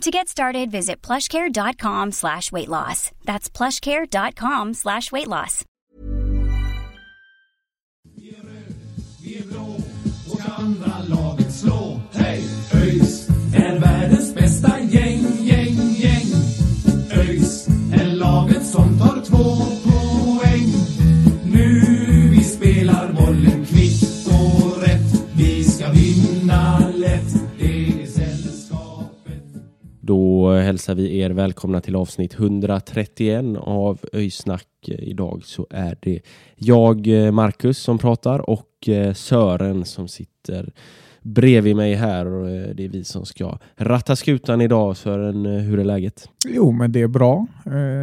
To get started, visit plushcare.com slash weight loss. That's plushcare.com slash weight loss. Är världens bästa gäng, gäng, gäng. Är laget som tar två Då hälsar vi er välkomna till avsnitt 131 av Öysnack. Idag så är det jag, Marcus, som pratar och eh, Sören som sitter bredvid mig här. Och eh, det är vi som ska ratta skutan idag. Sören, eh, hur är läget? Jo, men det är bra.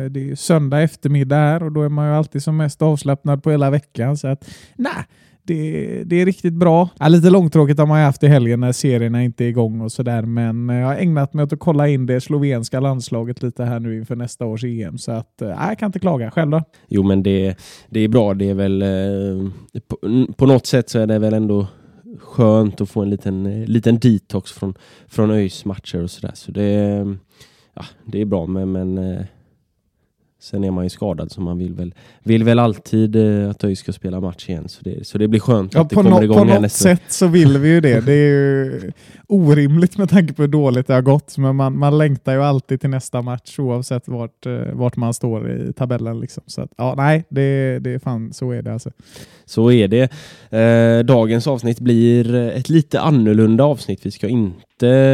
Det är söndag eftermiddag här och då är man ju alltid som mest avslappnad på hela veckan. Så att, nej, det, det är riktigt bra. Ja, lite långtråkigt har man ju haft i helgen när serierna inte är igång och sådär, men eh, jag har ägnat mig åt att kolla in det slovenska landslaget lite här nu inför nästa års EM, så att, eh, jag kan inte klaga. Själv då? Jo, men det, det är bra. Det är väl eh, på, på något sätt så är det väl ändå skönt att få en liten, eh, liten detox från, från ÖIS matcher och sådär. Så det, ja, det är bra, men, men sen är man ju skadad så man vill väl, vill väl alltid eh, att ÖIS ska spela match igen. Så det, så det blir skönt Ja, att det kommer nå- igång på något nästa sätt så vill vi ju det. Det är ju orimligt med tanke på hur dåligt det har gått, men man, man längtar ju alltid till nästa match oavsett vart, eh, vart man står i tabellen. Liksom. Så att, ja, nej, det, det är fan så är det alltså. Så är det. Eh, dagens avsnitt blir ett lite annorlunda avsnitt. Vi ska inte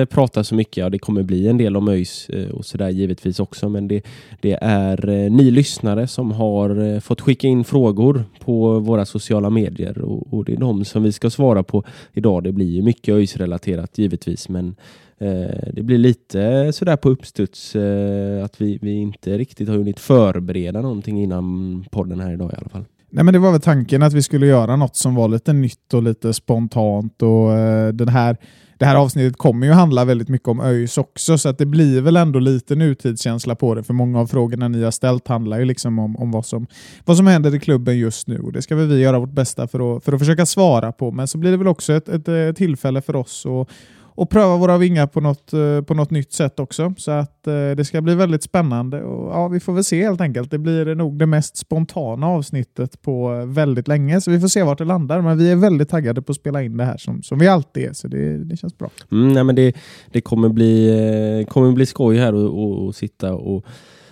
prata så mycket. Ja, det kommer bli en del om ÖIS eh, och sådär givetvis också. Men det, det är eh, ni lyssnare som har eh, fått skicka in frågor på våra sociala medier och, och det är de som vi ska svara på idag. Det blir ju mycket ÖIS-relaterat givetvis, men eh, det blir lite sådär på uppstuds eh, att vi, vi inte riktigt har hunnit förbereda någonting innan podden här idag i alla fall. Nej, men det var väl tanken att vi skulle göra något som var lite nytt och lite spontant. Och, eh, den här, det här avsnittet kommer ju handla väldigt mycket om ÖIS också, så att det blir väl ändå lite nutidskänsla på det. För många av frågorna ni har ställt handlar ju liksom om, om vad, som, vad som händer i klubben just nu. Och det ska väl vi göra vårt bästa för att, för att försöka svara på. Men så blir det väl också ett, ett, ett tillfälle för oss att och pröva våra vingar på något, eh, på något nytt sätt också. Så att eh, det ska bli väldigt spännande. Och, ja, vi får väl se helt enkelt. Det blir nog det mest spontana avsnittet på eh, väldigt länge. Så vi får se vart det landar. Men vi är väldigt taggade på att spela in det här som, som vi alltid är. Så det, det känns bra. Mm, nej, men det, det kommer bli, kommer bli skoj här och, och, och sitta och,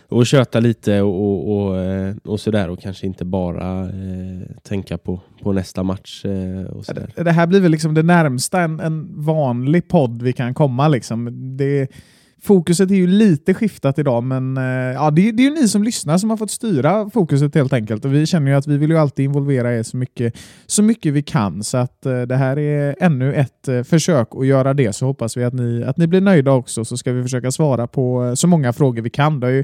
och köta lite och, och, och, eh, och sådär och kanske inte bara eh, tänka på, på nästa match eh, och sådär. Det här blir väl liksom det närmsta en, en vanlig podd vi kan komma. Liksom. Det, fokuset är ju lite skiftat idag, men eh, ja, det, det är ju ni som lyssnar som har fått styra fokuset helt enkelt. Och vi känner ju att vi vill ju alltid involvera er så mycket, så mycket vi kan. Så att eh, det här är ännu ett eh, försök att göra det. Så hoppas vi att ni, att ni blir nöjda också, så ska vi försöka svara på eh, så många frågor vi kan. Det har ju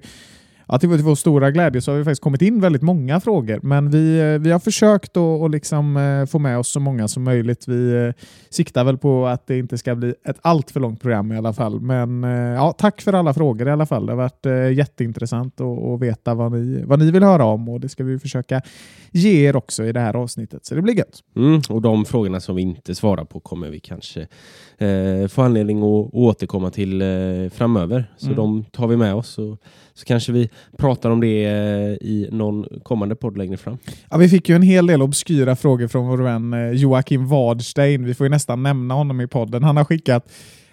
Ja, till vår- stora glädje så har vi faktiskt kommit in väldigt många frågor, men vi, eh, vi har försökt att liksom, eh, få med oss så många som möjligt. Vi eh, siktar väl på att det inte ska bli ett allt för långt program i alla fall. Men ja, tack för alla frågor i alla fall. Det har varit jätteintressant att, att veta vad ni, vad ni vill höra om och det ska vi försöka ge er också i det här avsnittet. Så det blir gött. Mm, och de frågorna som vi inte svarar på kommer vi kanske eh, få anledning att återkomma till eh, framöver. Så Mm. de tar vi med oss och så kanske vi pratar om det eh, i någon kommande podd längre fram. Ja, vi fick ju en hel del obskyra frågor från vår vän eh, Joakim Wadstein. Vi får ju nästan nämna honom i podden. Han har skickat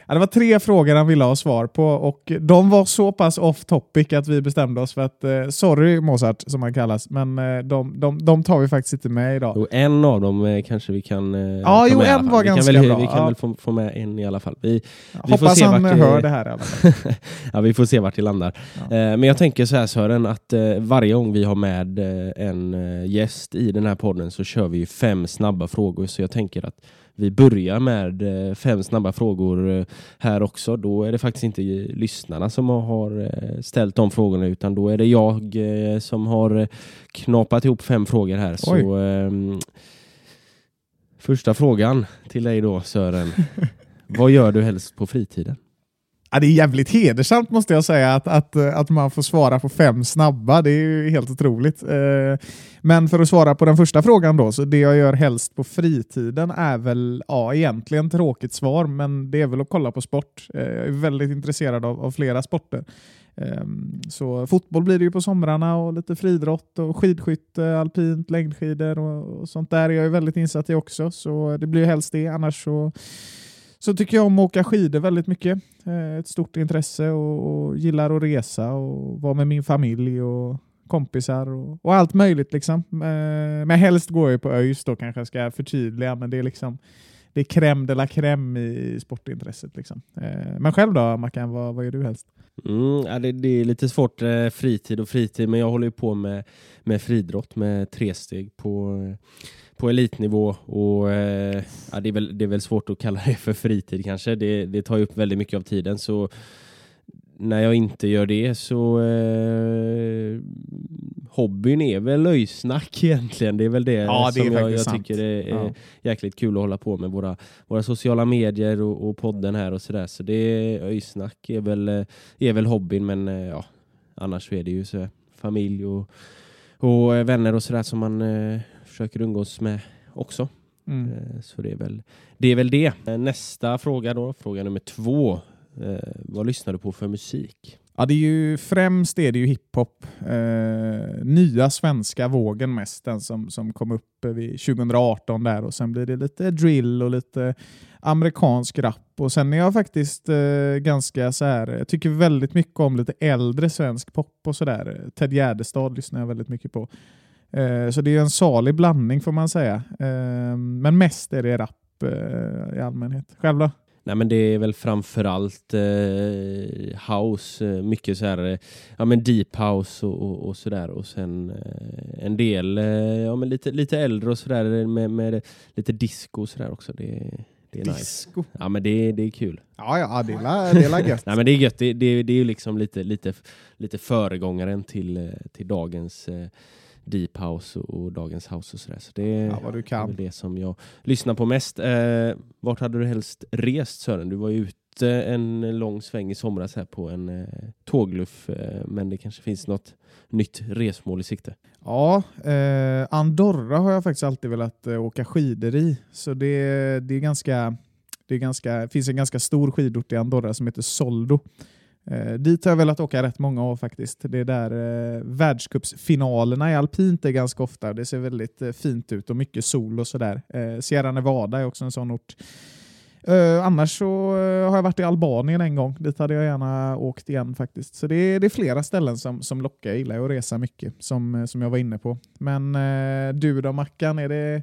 Ja, det var tre frågor han ville ha svar på och de var så pass off topic att vi bestämde oss för att, eh, sorry Mozart som han kallas, men eh, de, de, de tar vi faktiskt inte med idag. Och en av dem eh, kanske vi kan eh, Ja, ta jo, med en var vi kan ganska väl, bra, Vi kan ja. väl få, få med en i alla fall. Vi, vi får Hoppas se han vart eh, det- hör det här ja, vi får se vart det landar. Eh, men jag tänker så här Sören, att eh, varje gång vi har med eh, en eh, gäst i den här podden så kör vi fem snabba frågor. Så jag tänker att vi börjar med eh, fem snabba frågor eh, här också. Då är det faktiskt inte lyssnarna som har eh, ställt de frågorna utan då är det jag som har knapat ihop fem frågor här. Så, ehm, första frågan till dig då Sören. Vad gör du helst på fritiden? Ja, det är jävligt hedersamt måste jag säga att, att, att man får svara på fem snabba. Det är ju helt otroligt. Eh, men för att svara på den första frågan då, så det jag gör helst på fritiden är väl, ja egentligen tråkigt svar, men det är väl att kolla på sport. Eh, jag är väldigt intresserad av, av flera sporter. Ehm, så fotboll blir det ju på somrarna och lite friidrott och skidskytte, alpint, längdskidor och, och sånt där är jag väldigt insatt i också. Så det blir helst det, annars så så tycker jag om att åka skidor väldigt mycket. Eh, ett stort intresse och, och gillar att resa och vara med min familj och kompisar och, och allt möjligt. Liksom. Eh, men helst går jag på ÖIS då kanske jag ska förtydliga, men det är liksom det är crème de la crème i sportintresset. Liksom. Eh, men själv då, Mackan, vad, vad gör du helst? Mm, ja, det, det, är lite svårt, fritid och fritid, men jag håller ju på med, med fridrott med tresteg på på elitnivå och eh, ja, det, är väl, det är väl svårt att kalla det för fritid kanske. Det, det tar ju upp väldigt mycket av tiden så när jag inte gör det så eh, hobbyn är väl löjsnack egentligen. Det är väl det, ja, det som jag, jag tycker är, ja. jäkligt kul att hålla på med. Våra, våra sociala medier och, och podden här och sådär. Så det är öjsnack är väl, är väl hobbyn men eh, ja, annars så är det ju så familj och, och vänner och sådär som man eh, försöker umgås med också. Mm. Eh, så det är, väl, det är väl det. Eh, nästa fråga då, fråga nummer två. Eh, vad lyssnar du på för musik? Ja, det är ju främst är det ju hiphop. Eh, nya svenska vågen mest, den som, som kom upp vid 2018 där och sen blir det lite drill och lite amerikansk rap och sen är jag faktiskt eh, ganska så här. jag tycker väldigt mycket om lite äldre svensk pop och sådär. Ted Gärdestad lyssnar jag väldigt mycket på. Eh, så det är en salig blandning får man säga. Eh, men mest är det rap eh, i allmänhet. Själv då? Nej men det är väl framförallt eh, house, eh, mycket så här, eh, ja men deep house och, och, och sådär och sen eh, en del, eh, ja men lite, lite äldre och sådär med, med lite disco och sådär också. Det, det är disco? Nice. Ja men det, det är kul. Ja ja, det är, är gött. Nej men det är gött, det, det, det är ju liksom lite, lite, lite föregångaren till, till dagens deep house och, och dagens house och sådär. Så det ja, vad du kan. är det som jag lyssnar på mest. Eh, vart hade du helst rest Sören? Du var ju ute en lång sväng i somras här på en eh, tågluff, eh, men det kanske finns något nytt resmål i sikte? Ja, eh, Andorra har jag faktiskt alltid velat eh, åka skidor i. Så det, det är ganska det är ganska, finns en ganska stor skidort i Andorra som heter Soldo. Eh, dit har jag velat åka rätt många år faktiskt. Det är där eh, världscupsfinalerna i alpint är ganska ofta. Det ser väldigt eh, fint ut och mycket sol och sådär. Eh, Sierra Nevada är också en sån ort. Eh, annars så eh, har jag varit i Albanien en gång. Dit hade jag gärna åkt igen faktiskt. Så det är, det är flera ställen som, som lockar. Jag gillar att resa mycket som, eh, som jag var inne på. Men eh, du då Mackan, är det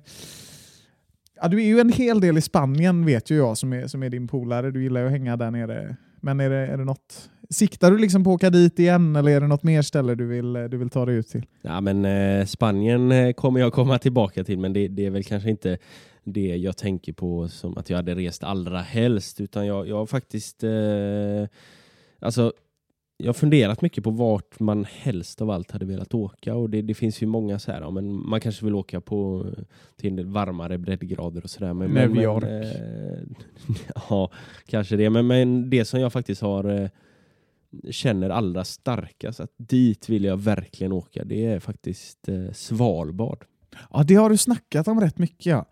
Ja, du är ju en hel del i Spanien vet ju jag som är, som är din polare. Du gillar ju att hänga där nere. Men är det, är det något Siktar du liksom på att åka dit igen eller är det något mer ställe du vill, du vill ta dig ut till? Ja, men, eh, Spanien eh, kommer jag komma tillbaka till men det, det, är väl kanske inte det jag tänker på som att jag hade rest allra helst utan jag, jag har faktiskt eh, alltså jag har funderat mycket på vart man helst av allt hade velat åka och det, det finns ju många så här, ja, men man kanske vill åka på till varmare breddgrader och sådär. Men, New York. Eh, ja, kanske det. Men, men det som jag faktiskt har eh, känner allra starkast att dit vill jag verkligen åka, det är faktiskt eh, Svalbard. Ja, det har du snackat om rätt mycket. Ja.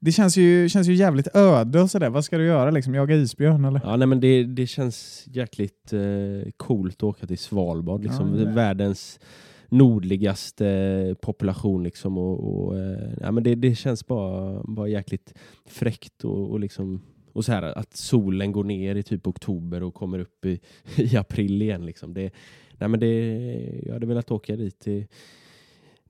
Det känns ju, känns ju jävligt öde och sådär. Vad ska du göra? Liksom, jaga isbjörn eller? Ja, nej, men det, det känns jäkligt eh, coolt att åka till Svalbard. Liksom, ja, världens nordligaste population. Liksom, och, och eh, ja, men det, det känns bara, bara jäkligt fräckt och, och liksom och så här att solen går ner i typ oktober och kommer upp i, i april igen. Liksom. Det, nej men det, jag hade velat åka dit. Till,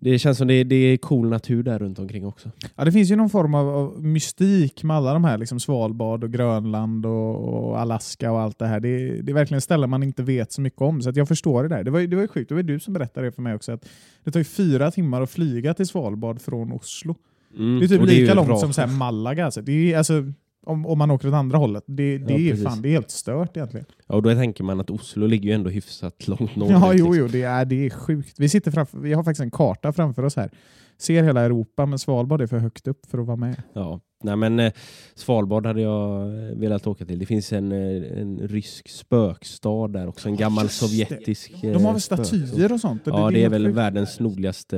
det känns som det, det är cool natur där runt omkring också. Ja, det finns ju någon form av, av mystik med alla de här, liksom Svalbard och Grönland och, och Alaska och allt det här. Det, det, är verkligen ställen man inte vet så mycket om, så att jag förstår det där. Det var, det var sjukt, det var du som berättade det för mig också, att det tar ju fyra timmar att flyga till Svalbard från Oslo. Mm. Det är typ lika ju långt bra. som så här Malaga. Alltså. Det är, alltså, om, om man åker åt andra hållet. Det, det, Ja, är, fan, det är helt stört egentligen. Ja, och då tänker man att Oslo ligger ju ändå hyfsat långt norrut. Ja, jo, liksom. jo, det är, det är sjukt. Vi, sitter framför, vi har faktiskt en karta framför oss här. Ser hela Europa, men Svalbard är för högt upp för att vara med. Ja, nej men eh, Svalbard hade jag eh, velat åka till. Det finns en, eh, en rysk spökstad där också, en gammal just det. sovjetisk De har väl statyer och sånt? Ja, det är helt väl sjukt. världens nordligaste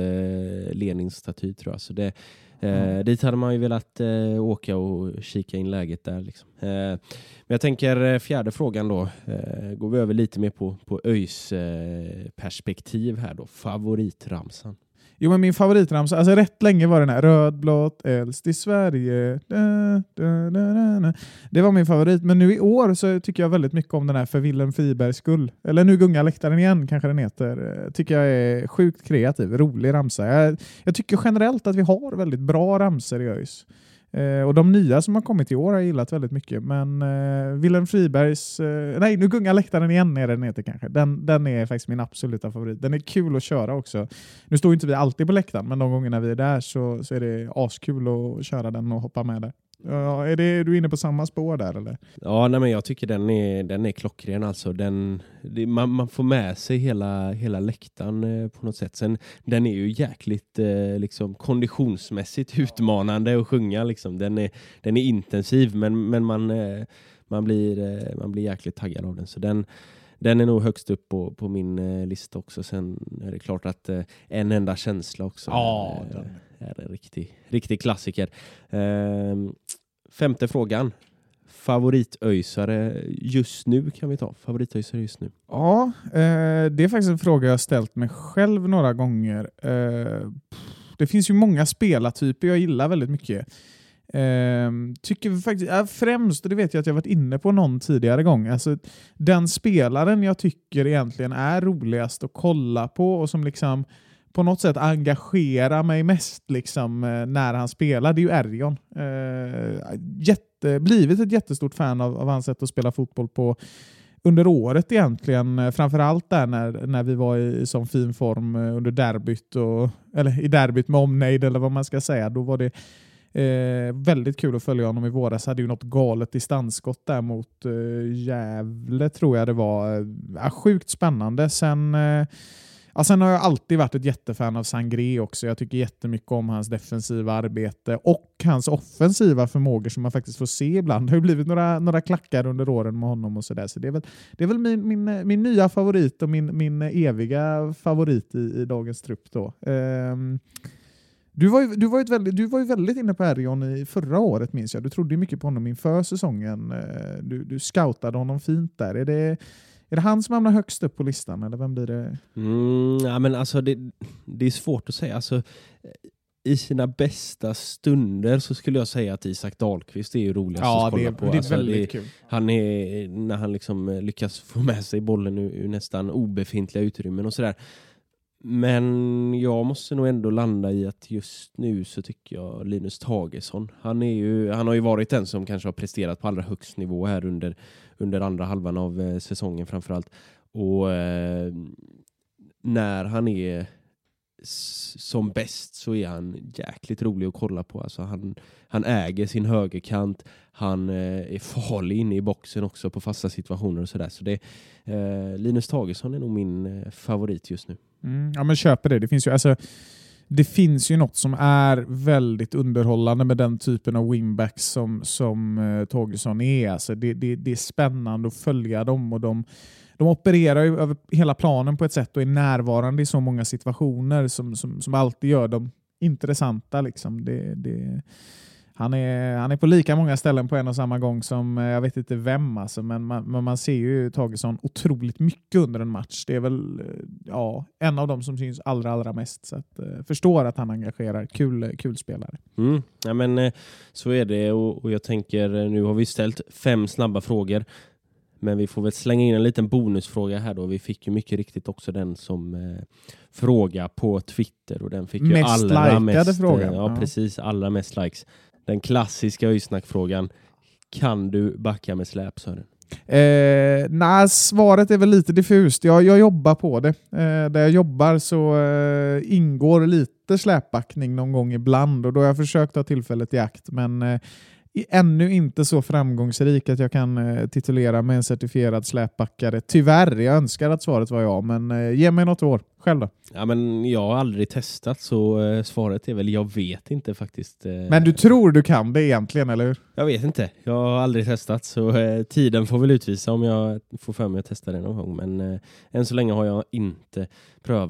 Lenin-staty tror jag. Så det, eh. Dit hade man ju velat eh, åka och kika in läget där. Liksom. Eh, men jag tänker eh, fjärde frågan då. Eh, går vi över lite mer på, på ÖIS eh, perspektiv här då. Favoritramsan. Jo, men min favoritramsa, alltså rätt länge var den här Röd, blått, äldst i Sverige. Da, da, da, da, da. Det var min favorit, men nu i år så tycker jag väldigt mycket om den här För Willem Fribergs skull. Eller Nu gungar läktaren igen kanske den heter. Eh, tycker jag är sjukt kreativ, rolig ramsa. Jag, jag tycker generellt att vi har väldigt bra ramsor i ÖIS. Eh, och de nya som har kommit i år har jag gillat väldigt mycket. Men eh, Willem Fribergs... Eh, nej, Nu gungar läktaren igen är den heter kanske. Den, den är faktiskt min absoluta favorit. Den är kul att köra också. Nu står ju inte vi alltid på läktaren, men de gångerna vi är där så, så är det askul att köra den och hoppa med där. Ja, är, det, är du inne på samma spår där eller? Ja, nej, men jag tycker den är, den är klockren. Alltså. Den, det, man, man får med sig hela, hela läktaren eh, på något sätt. Sen, den är ju jäkligt eh, liksom, konditionsmässigt utmanande att sjunga. Liksom. Den, är, den är intensiv, men, men man, eh, man, blir, eh, man blir jäkligt taggad av den. Så den, den är nog högst upp på, på min eh, lista också. Sen är det klart att eh, En enda känsla också Ja, den. är är en riktig, riktig klassiker. Ehm, femte frågan. Favoritöjsare just nu kan vi ta. Favoritöjsare just nu. Ja, eh, det är faktiskt en fråga jag har ställt mig själv några gånger. Eh, det finns ju många spelartyper jag gillar väldigt mycket. Eh, tycker faktiskt, ja, främst, och det vet jag att jag varit inne på någon tidigare gång, alltså, den spelaren jag tycker egentligen är roligast att kolla på och som liksom på något sätt engagerar mig mest liksom, eh, när han spelar, det är ju Erion. Eh, jätte, blivit ett jättestort fan av, av hans sätt att spela fotboll på under året egentligen. Eh, framförallt där när, när vi var i, i sån fin form eh, under derbyt, och, eller i derbyt med omnejd eller vad man ska säga. Då var det eh, väldigt kul att följa honom i våras. Hade ju något galet distansskott där mot eh, Gävle tror jag det var. Eh, sjukt spännande. Sen eh, Ja, sen har jag alltid varit ett jättefan av Sangré också. Jag tycker jättemycket om hans defensiva arbete och hans offensiva förmågor som man faktiskt får se ibland. Det har ju blivit några, några klackar under åren med honom och sådär. Så det är väl, det är väl min, min, min nya favorit och min, min eviga favorit i, i dagens trupp. Då. Um, du var, ju, du, var ju väldigt, du var ju väldigt inne på Erion i förra året minns jag. Du trodde ju mycket på honom inför säsongen. Eh, du, du scoutade honom fint där. Är det, är det han som hamnar högst upp på listan eller vem blir det? Mm, ja, men alltså det, det är svårt att säga. Alltså, i sina bästa stunder så skulle jag säga att Isak Dahlqvist är ju roligast att det kolla är, på. det är Alltså, väldigt det, kul. han är, när han liksom eh, lyckas få med sig bollen ur, ur nästan obefintliga utrymmen och sådär. Men jag måste nog ändå landa i att just nu så tycker jag Linus Tagesson. Han, är ju, han har ju varit den som kanske har presterat på allra högst nivå här under, under andra halvan av eh, säsongen framförallt. Och eh, när han är som bäst så är han jäkligt rolig att kolla på. Alltså han, han äger sin högerkant, han eh, är farlig inne i boxen också på fasta situationer och sådär. Så det, eh, Linus Tagesson är nog min eh, favorit just nu. Mm, ja, men köper det. Det finns ju, alltså, det finns ju något som är väldigt underhållande med den typen av wingbacks som, som eh, uh, Tågesson är. Alltså, det, det, det är spännande att följa dem och de, de opererar ju över hela planen på ett sätt och är närvarande i så många situationer som, som, som alltid gör dem intressanta. Liksom. Det, det, han, är, han är på lika många ställen på en och samma gång som, eh, jag vet inte vem, alltså, men, man, men man ser ju Tagesson otroligt mycket under en match. Det är väl eh, ja, en av dem som syns allra, allra mest. Så att, eh, förstår att han engagerar. Kul, kul spelare. Mm. Ja, men, så är det och, och jag tänker, nu har vi ställt fem snabba frågor. Men vi får väl slänga in en liten bonusfråga här då. Vi fick ju mycket riktigt också den som eh, fråga på Twitter och den fick ju Mest allra likade mest, frågan, Ja, ja. precis. Allra mest likes. Den klassiska öjsnackfrågan. Kan du backa med släp Sören? Eh, nej, svaret är väl lite diffust. Jag, jag jobbar på det. Eh, där jag jobbar så eh, ingår lite släpbackning någon gång ibland och då har jag försökt ta tillfället i akt. Men eh, ännu inte så framgångsrik att jag kan eh, titulera mig en certifierad släpbackare. Tyvärr, jag önskar att svaret var ja, men eh, ge mig något år. Själv då? Ja, men jag har aldrig testat så eh, svaret är väl jag vet inte faktiskt. Eh. Men du tror du kan det egentligen, eller hur? Jag vet inte. Jag har aldrig testat så eh, tiden får väl utvisa om jag får för mig att testa det någon gång. Men eh, än så länge har jag inte prövat.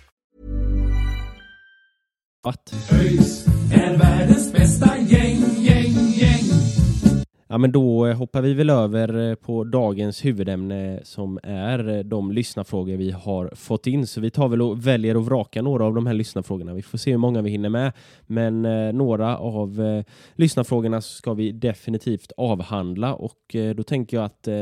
ÖIS är världens bästa gäng, gäng. Ja, men då eh, hoppar vi väl över eh, på dagens huvudämne som är eh, de lyssnarfrågor vi har fått in. Så vi tar väl och väljer att vraka några av de här lyssnarfrågorna. Vi får se hur många vi hinner med. Men eh, några av eh, lyssnarfrågorna ska vi definitivt avhandla och eh, då tänker jag att eh,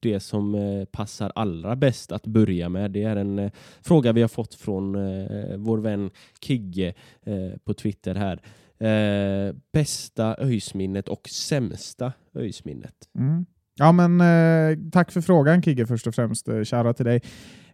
det som eh, passar allra bäst att börja med det är en eh, fråga vi har fått från eh, vår vän Kigge eh, på Twitter här. Eh, bästa öjsminnet och sämsta öjsminnet. Mm. Ja, men eh, tack för frågan Kigge först och främst. Eh, kära till dig.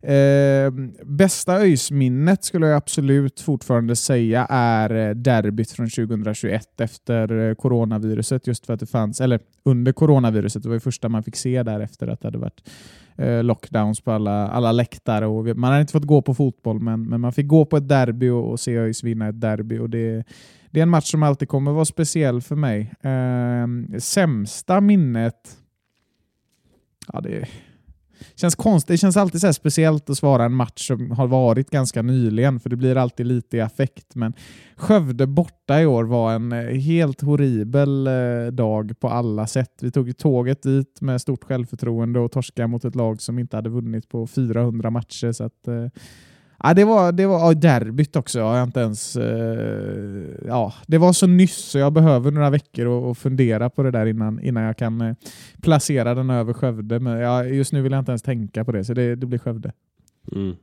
Eh, bästa öjsminnet skulle jag absolut fortfarande säga är eh, derbyt från 2021 efter eh, coronaviruset. Just för att det fanns, eller under coronaviruset, det var ju första man fick se där efter att det hade varit eh, lockdowns på alla, alla läktare. Och man hade inte fått gå på fotboll, men, men man fick gå på ett derby och, och se ÖIS vinna ett derby. Och det, det är en match som alltid kommer vara speciell för mig. Eh, sämsta minnet Ja, det känns konstigt. Det känns alltid så här speciellt att svara en match som har varit ganska nyligen, för det blir alltid lite i affekt. Men Skövde borta i år var en eh, helt horribel eh, dag på alla sätt. Vi tog ju tåget dit med stort självförtroende och torskade mot ett lag som inte hade vunnit på 400 matcher. Så att, eh, Ja, det var, det var ja, derbyt också. Jag inte ens, eh, ja, det var så nyss så jag behöver några veckor och, och fundera på det där innan, innan jag kan eh, placera den över Skövde. Men ja, just nu vill jag inte ens tänka på det, så det, det blir Skövde. Mm.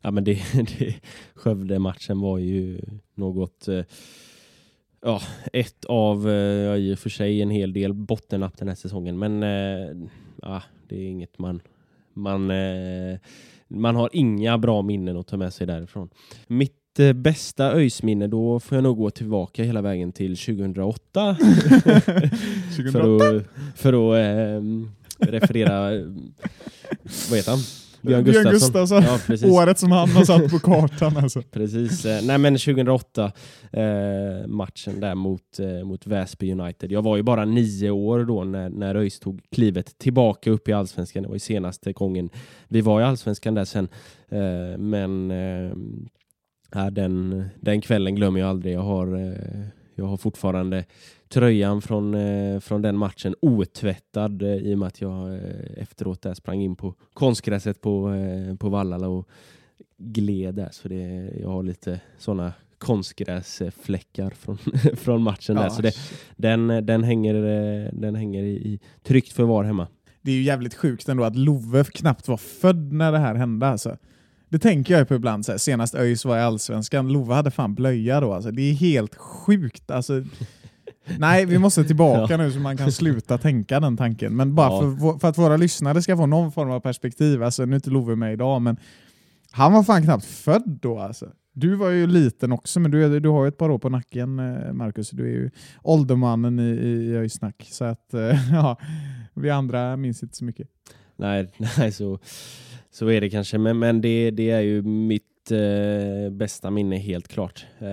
Ja, men det, det, Skövde-matchen var ju något... Eh, ja, ett av, eh, ja, i och för sig en hel del bottennapp den här säsongen. Men eh, ja, det är inget man... Man, eh, man har inga bra minnen att ta med sig därifrån. Mitt eh, bästa öjsminne, då får jag nog gå tillbaka hela vägen till 2008. för att, för att eh, referera... Vad heter han? Björn Gustafsson. Gustafsson. Ja, precis. Året som han har satt på kartan alltså. Precis. Eh, Nej men 2008 eh, matchen där mot, eh, mot Väsby United. Jag var ju bara nio år då när, när ÖIS tog klivet tillbaka upp i Allsvenskan. Det var ju senaste gången vi var i Allsvenskan där sen. Eh, men eh, den, den kvällen glömmer jag aldrig. Jag har, eh, jag har fortfarande tröjan från, eh, från den matchen otvättad eh, i och med att jag eh, efteråt där sprang in på konstgräset på, eh, på Vallala och gled där. Så det, jag har lite sådana konstgräsfläckar från, från matchen där. Så det, den, den hänger, eh, den hänger i, i tryggt förvar hemma. Det är ju jävligt sjukt ändå att Love knappt var född när det här hände. Alltså. Det tänker jag på ibland. Så här, senast ÖIS var i Allsvenskan, Love hade fan blöja då. Alltså. Det är helt sjukt. Alltså, nej, vi måste tillbaka nu så man kan sluta tänka den tanken. Men bara Ja. för, för att våra lyssnare ska få någon form av perspektiv. Alltså, nu är inte Love med idag, men Han var fan knappt född då alltså. Du var ju liten också, men du, du har ju ett par år på nacken, eh, Marcus. Du är ju åldermannen i, i Öjsnack. Så att, eh, ja, vi andra minns inte så mycket. Nej, nej så, så är det kanske. Men, men det, det är ju mitt eh, bästa minne helt klart. Eh,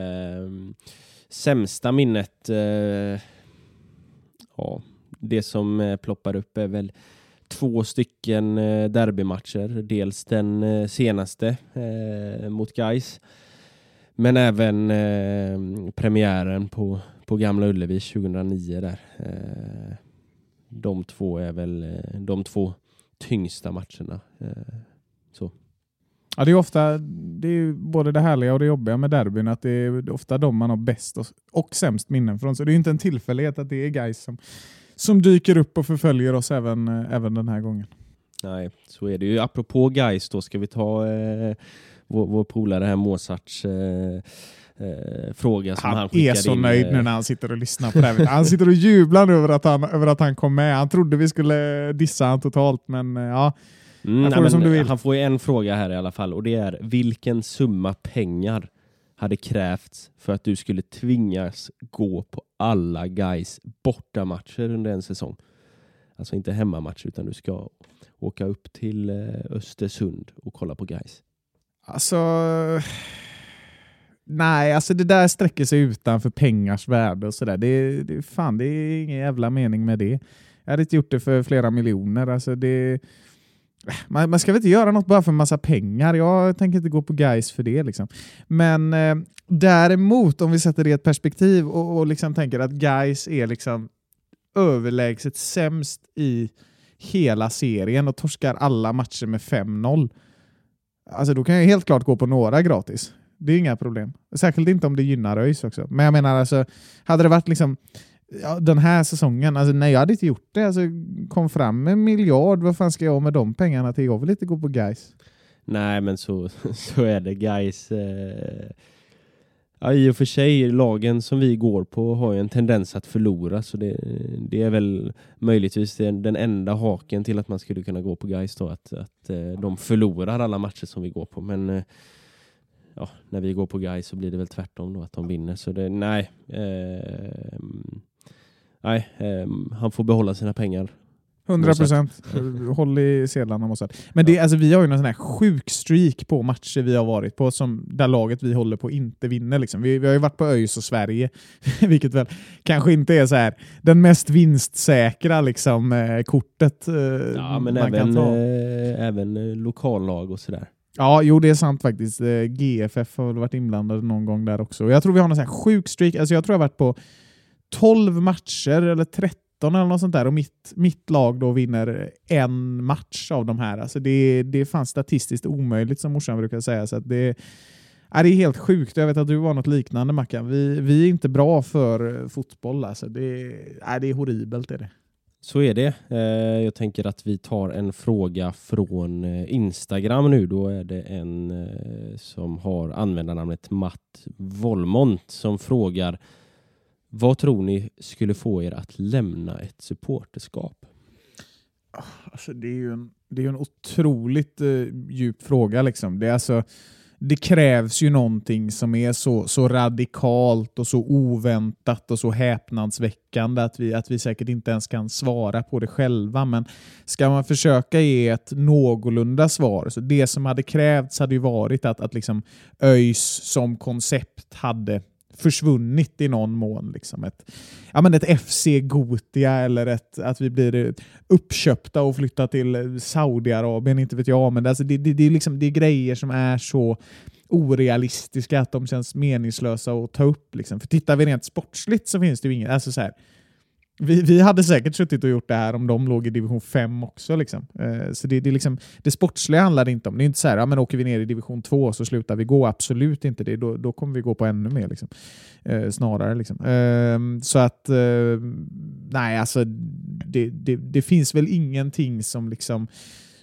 sämsta minnet, eh, ja, det som eh, ploppar upp är väl två stycken eh, derbymatcher. Dels den eh, senaste eh, mot Gais. Men även eh, premiären på, på Gamla Ullevi 2009 där. Eh, de två är väl eh, de två tyngsta matcherna. Eh, så. Ja, det är ofta det är både det härliga och det jobbiga med derbyn, att det är ofta de man har bäst och, och sämst minnen från. Så det är ju inte en tillfällighet att det är guys som, som dyker upp och förföljer oss även, eh, även den här gången. Nej, så är det ju. Apropå guys då ska vi ta eh, vår, vår polare här Mozarts eh, eh, fråga som han, Han är skickade så in, nöjd eh, nu när han sitter och lyssnar på det här. Han sitter och jublar över att han, över att han kom med. Han trodde vi skulle dissa han totalt, men eh, ja. Mm, får nej, som du vill. Han får ju en fråga här i alla fall och det är vilken summa pengar hade krävts för att du skulle tvingas gå på alla guys bortamatcher under en säsong? Alltså inte hemmamatcher utan du ska åka upp till eh, Östersund och kolla på guys. Alltså... Nej, alltså det där sträcker sig utanför pengars värde och sådär. Det, det, fan, det är ingen jävla mening med det. Jag hade inte gjort det för flera miljoner. Alltså det, man, man ska väl inte göra något bara för en massa pengar. Jag tänker inte gå på guys för det. Liksom. Men eh, däremot, om vi sätter det i ett perspektiv och, och liksom tänker att guys är liksom överlägset sämst i hela serien och torskar alla matcher med 5-0. Alltså då kan jag helt klart gå på några gratis. Det är inga problem. Särskilt inte om det gynnar ÖIS också. Men jag menar, alltså, hade det varit liksom ja, den här säsongen, alltså, nej jag hade inte gjort det. Alltså, kom fram med en miljard, vad fan ska jag med de pengarna till? Jag vill inte gå på guys. Nej, men så, så är det guys. Eh, ja, I och för sig, lagen som vi går på har ju en tendens att förlora, så det, det är väl möjligtvis den, den enda haken till att man skulle kunna gå på guys då, att, att eh, de förlorar alla matcher som vi går på. Men eh, ja, när vi går på guys så blir det väl tvärtom då, att de vinner. Så det, nej. Eh, nej, eh, han får behålla sina pengar 100 procent. Håll i sedlarna Mossad. Men det, alltså, vi har ju någon sån här sjuk streak på matcher vi har varit på som, där laget vi håller på inte vinner. Liksom. Vi, vi har ju varit på ÖIS och Sverige, vilket väl kanske inte är så här den mest vinstsäkra liksom, eh, kortet eh, Ja, men man kan även, ta. eh, även eh, lokallag och sådär. Ja, jo det är sant faktiskt. Eh, GFF har väl varit inblandade någon gång där också. Jag tror vi har någon sån här sjuk streak. Alltså jag tror jag har varit på 12 matcher eller 13 eller något sånt där och mitt, mitt lag då vinner en match av de här. Alltså det, det är fan statistiskt omöjligt som morsan brukar säga. Så att det, ja, det är helt sjukt. Jag vet att du var något liknande Mackan. Vi, vi är inte bra för fotboll. Alltså det, ja, det är horribelt. Är det. Så är det. Eh, jag tänker att vi tar en fråga från eh, Instagram nu. Då är det en eh, som har användarnamnet Matt Volmont som frågar vad tror ni skulle få er att lämna ett supporterskap? Alltså, det är ju en, det är en otroligt eh, djup fråga. Liksom. Det, är alltså, det krävs ju någonting som är så, så radikalt och så oväntat och så häpnadsväckande att vi, att vi säkert inte ens kan svara på det själva. Men ska man försöka ge ett någorlunda svar, så det som hade krävts hade ju varit att, att liksom ÖIS som koncept hade försvunnit i någon mån. Liksom ett, ja, men ett FC Gotia eller ett, att vi blir uppköpta och flyttar till Saudiarabien, inte vet jag. Men det, alltså, det, det, det, är liksom, det är grejer som är så orealistiska att de känns meningslösa att ta upp. Liksom. För tittar vi rent sportsligt så finns det ju inget... Alltså så här, vi, vi hade säkert suttit och gjort det här om de låg i division 5 också. Liksom. Eh, så det, det, liksom, det sportsliga handlar det inte om. Det är inte så här, ja, men åker vi ner i division 2 så slutar vi gå. Absolut inte det. Då, då kommer vi gå på ännu mer. Liksom. Eh, snarare. Liksom. Eh, så att, eh, nej alltså, det, det, det finns väl ingenting som liksom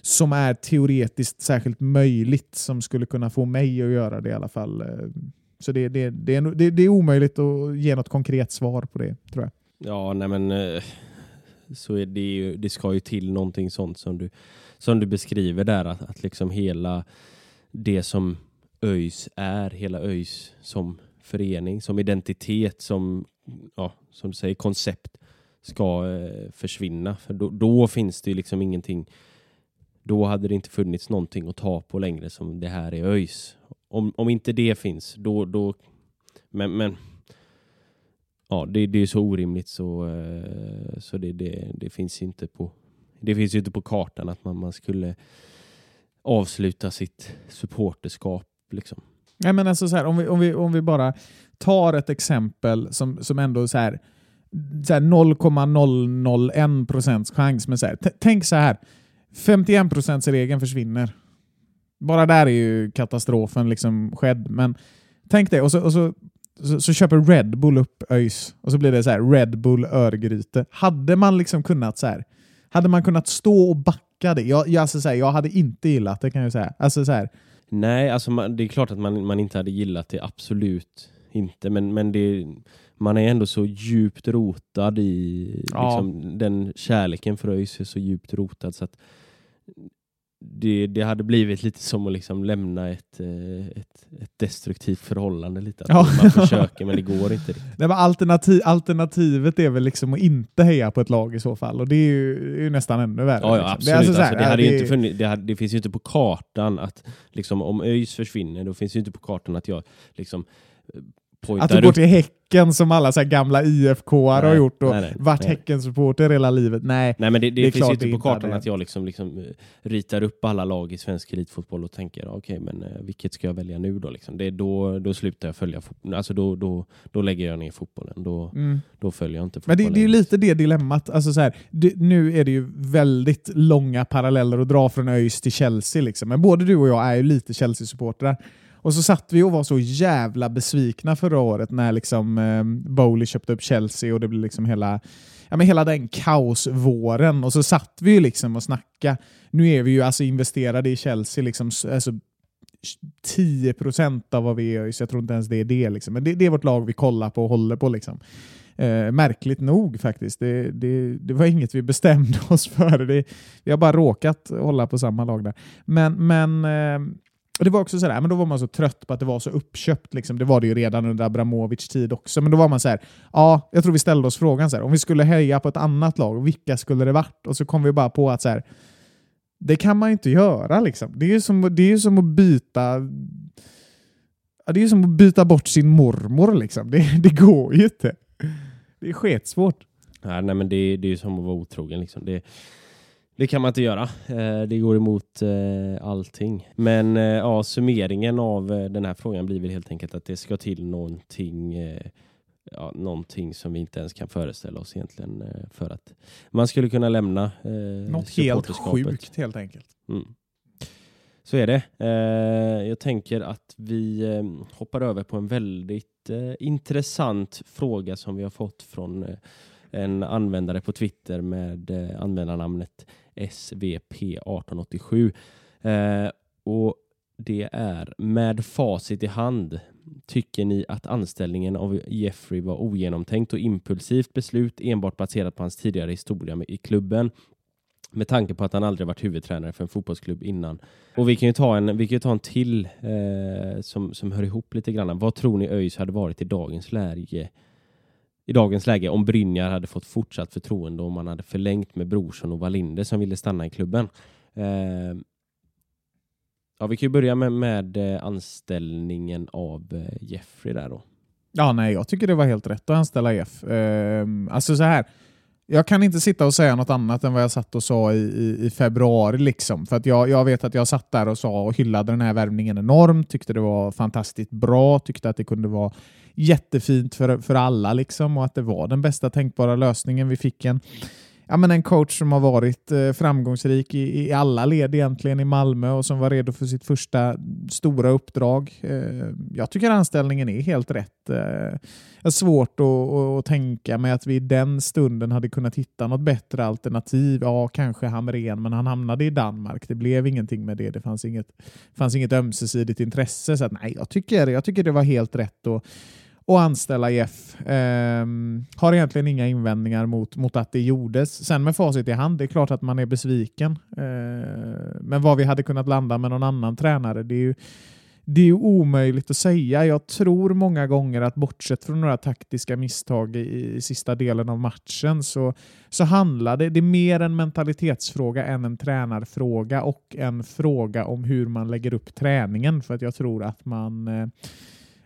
som är teoretiskt särskilt möjligt som skulle kunna få mig att göra det i alla fall. Ehm, så det, det, det, är, det, det är omöjligt att ge något konkret svar på det, tror jag. Ja, nej men eh, så är det ju, det ska ju till någonting sånt som du, som du beskriver där, att, att liksom hela det som ÖIS är, hela ÖIS som förening, som identitet, som, ja, som du säger, koncept ska eh, försvinna. För då, då finns det ju liksom ingenting, då hade det inte funnits någonting att ta på längre som det här är ÖIS. Om, om inte det finns, då, då men, men ja, det, det är så orimligt så, eh, så det, det, det finns inte på det finns ju inte på kartan att man, man skulle avsluta sitt supporterskap. Liksom. Nej, men alltså så här, om, vi, om, vi, om vi bara tar ett exempel som, som ändå så här, så här 0,001 procents chans. Men så här, tänk så här, 51 procents regeln försvinner. Bara där är ju katastrofen liksom skedd. Men tänk det, och så, och så, så, så köper Red Bull upp ÖIS och så blir det så här Red Bull Örgryte. Hade man liksom kunnat så här, hade man kunnat stå och backa det? Jag, jag, alltså, så här, jag hade inte gillat det kan jag säga. Alltså, så här. Nej, alltså man, det är klart att man, man inte hade gillat det, absolut inte. Men, men det, man är ändå så djupt rotad i ja. liksom, den kärleken för ÖIS är så djupt rotad så att det, det hade blivit lite som att liksom lämna ett, eh, ett, ett destruktivt förhållande. Lite. Ja. Man försöker men det går inte. Det var alternativ, alternativet är väl liksom att inte heja på ett lag i så fall och det är ju, är ju nästan ännu värre. Ja, ja absolut. Det, alltså alltså, det, hade det... Inte funnits, det, hade, det, finns ju inte på kartan att liksom, om ÖIS försvinner då finns det inte på kartan att jag liksom att du går till Häcken som alla så gamla IFK har gjort och nej, nej, varit Häckensupporter hela livet. Nej, nej men det, det, det finns ju inte på kartan det. att jag liksom, liksom uh, ritar upp alla lag i svensk elitfotboll och tänker okej, okay, men uh, vilket ska jag välja nu då? Liksom? Det då, då slutar jag följa fotbollen. Alltså då, då, då lägger jag ner fotbollen. Då, mm. då följer jag inte fotbollen. Men det, det är lite det dilemmat. Alltså så här, nu är det ju väldigt långa paralleller att dra från ÖIS till Chelsea. Liksom. Men både du och jag är ju lite Chelsea-supportrar. Och så satt vi och var så jävla besvikna förra året när liksom, eh, Bowley köpte upp Chelsea och det blev liksom hela, ja, men hela den kaosvåren. Och så satt vi ju liksom och snackade. Nu är vi ju alltså investerade i Chelsea liksom, alltså, 10% av vad vi är, så jag tror inte ens det är det. Liksom. Men det, det, är vårt lag vi kollar på och håller på. Liksom. Eh, märkligt nog faktiskt. Det, det, det, var inget vi bestämde oss för. Det, vi har bara råkat hålla på samma lag där. Men, men eh, och Det var också sådär, men då var man så trött på att det var så uppköpt. Liksom. Det var det ju redan under Abramovic tid också. Men då var man så här, ja, jag tror vi ställde oss frågan så här, om vi skulle heja på ett annat lag, vilka skulle det varit? Och så kom vi bara på att så här, det kan man ju inte göra. Liksom. Det är ju som, det är som att byta det är som att byta bort sin mormor. Liksom. Det, det går ju inte. Det är sketsvårt. Ja, nej, men det, det är som att vara otrogen. Liksom. Det, det kan man inte göra. Eh, det går emot eh, allting. Men eh, ja, summeringen av den här frågan blir väl helt enkelt att det ska till någonting, ja, någonting som vi inte ens kan föreställa oss egentligen för att man skulle kunna lämna Något helt sjukt helt enkelt. Mm. Så är det. Jag tänker att vi hoppar över på en väldigt intressant fråga som vi har fått från en användare på Twitter med användarnamnet SVP1887. Eh, och det är med facit i hand. Tycker ni att anställningen av Jeffrey var ogenomtänkt och impulsivt beslut enbart baserat på hans tidigare historia i klubben? Med tanke på att han aldrig varit huvudtränare för en fotbollsklubb innan. Och vi kan ju ta en, vi kan ta en till eh, som, som hör ihop lite grann. Vad tror ni ÖIS hade varit i dagens läge i dagens läge om Brynjar hade fått fortsatt förtroende om man hade förlängt med Brorsson och Wallinder som ville stanna i klubben. Eh, ja, vi kan ju börja med, med eh, anställningen av eh, Jeffrey där då. Ja, nej, jag tycker det var helt rätt att anställa Jeff. Eh, alltså så här, jag kan inte sitta och säga något annat än vad jag satt och sa i, i, i februari. Liksom. För att jag, jag vet att jag satt där och sa och hyllade den här värvningen enormt, tyckte det var fantastiskt bra, tyckte att det kunde vara jättefint för, för alla liksom, och att det var den bästa tänkbara lösningen. Vi fick en ja, men en coach som har varit eh, framgångsrik i, i alla led egentligen i Malmö och som var redo för sitt första stora uppdrag. Eh, jag tycker anställningen är helt rätt. Eh, jag har svårt att, att, tänka mig att vi i den stunden hade kunnat hitta något bättre alternativ. Ja, kanske Hamrén, men han hamnade i Danmark. Det blev ingenting med det. Det fanns inget, fanns inget ömsesidigt intresse. Så att, nej, jag tycker, jag tycker det var helt rätt. Och, och anställa Jeff. Ehm, har egentligen inga invändningar mot, mot att det gjordes. Sen med facit i hand, det är klart att man är besviken. Ehm, men vad vi hade kunnat landa med någon annan tränare, det är ju det är omöjligt att säga. Jag tror många gånger att bortsett från några taktiska misstag i, i sista delen av matchen så, så handlar det, det är mer en mentalitetsfråga än en tränarfråga och en fråga om hur man lägger upp träningen. För att jag tror att man eh,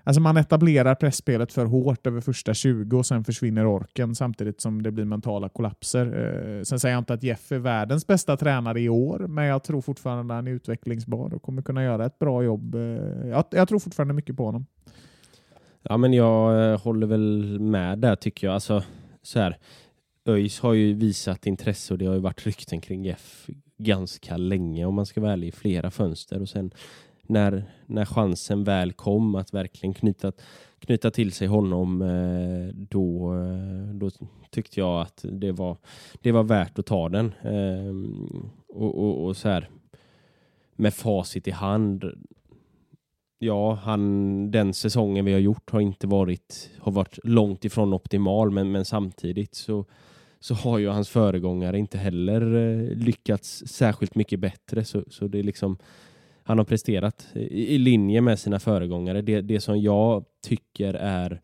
Alltså man etablerar pressspelet för hårt över första 20 och sen försvinner orken samtidigt som det blir mentala kollapser. Eh, sen säger jag inte att Jeff är världens bästa tränare i år, men jag tror fortfarande att han är utvecklingsbar och kommer kunna göra ett bra jobb. Eh, jag, jag tror fortfarande mycket på honom. Ja, men jag eh, håller väl med där tycker jag. Alltså, så här, ÖIS har ju visat intresse och det har ju varit rykten kring Jeff ganska länge om man ska vara ärlig i flera fönster och sen när, när chansen väl kom att verkligen knyta, knyta till sig honom eh, då, eh, då tyckte jag att det var, det var värt att ta den. Ehm, och, och, och så här med facit i hand ja, han, den säsongen vi har gjort har inte varit, har varit långt ifrån optimal, men, men samtidigt så, så har ju hans föregångare inte heller eh, lyckats särskilt mycket bättre. Så, så det är liksom, han har presterat i, i linje med sina föregångare. Det, det som jag tycker är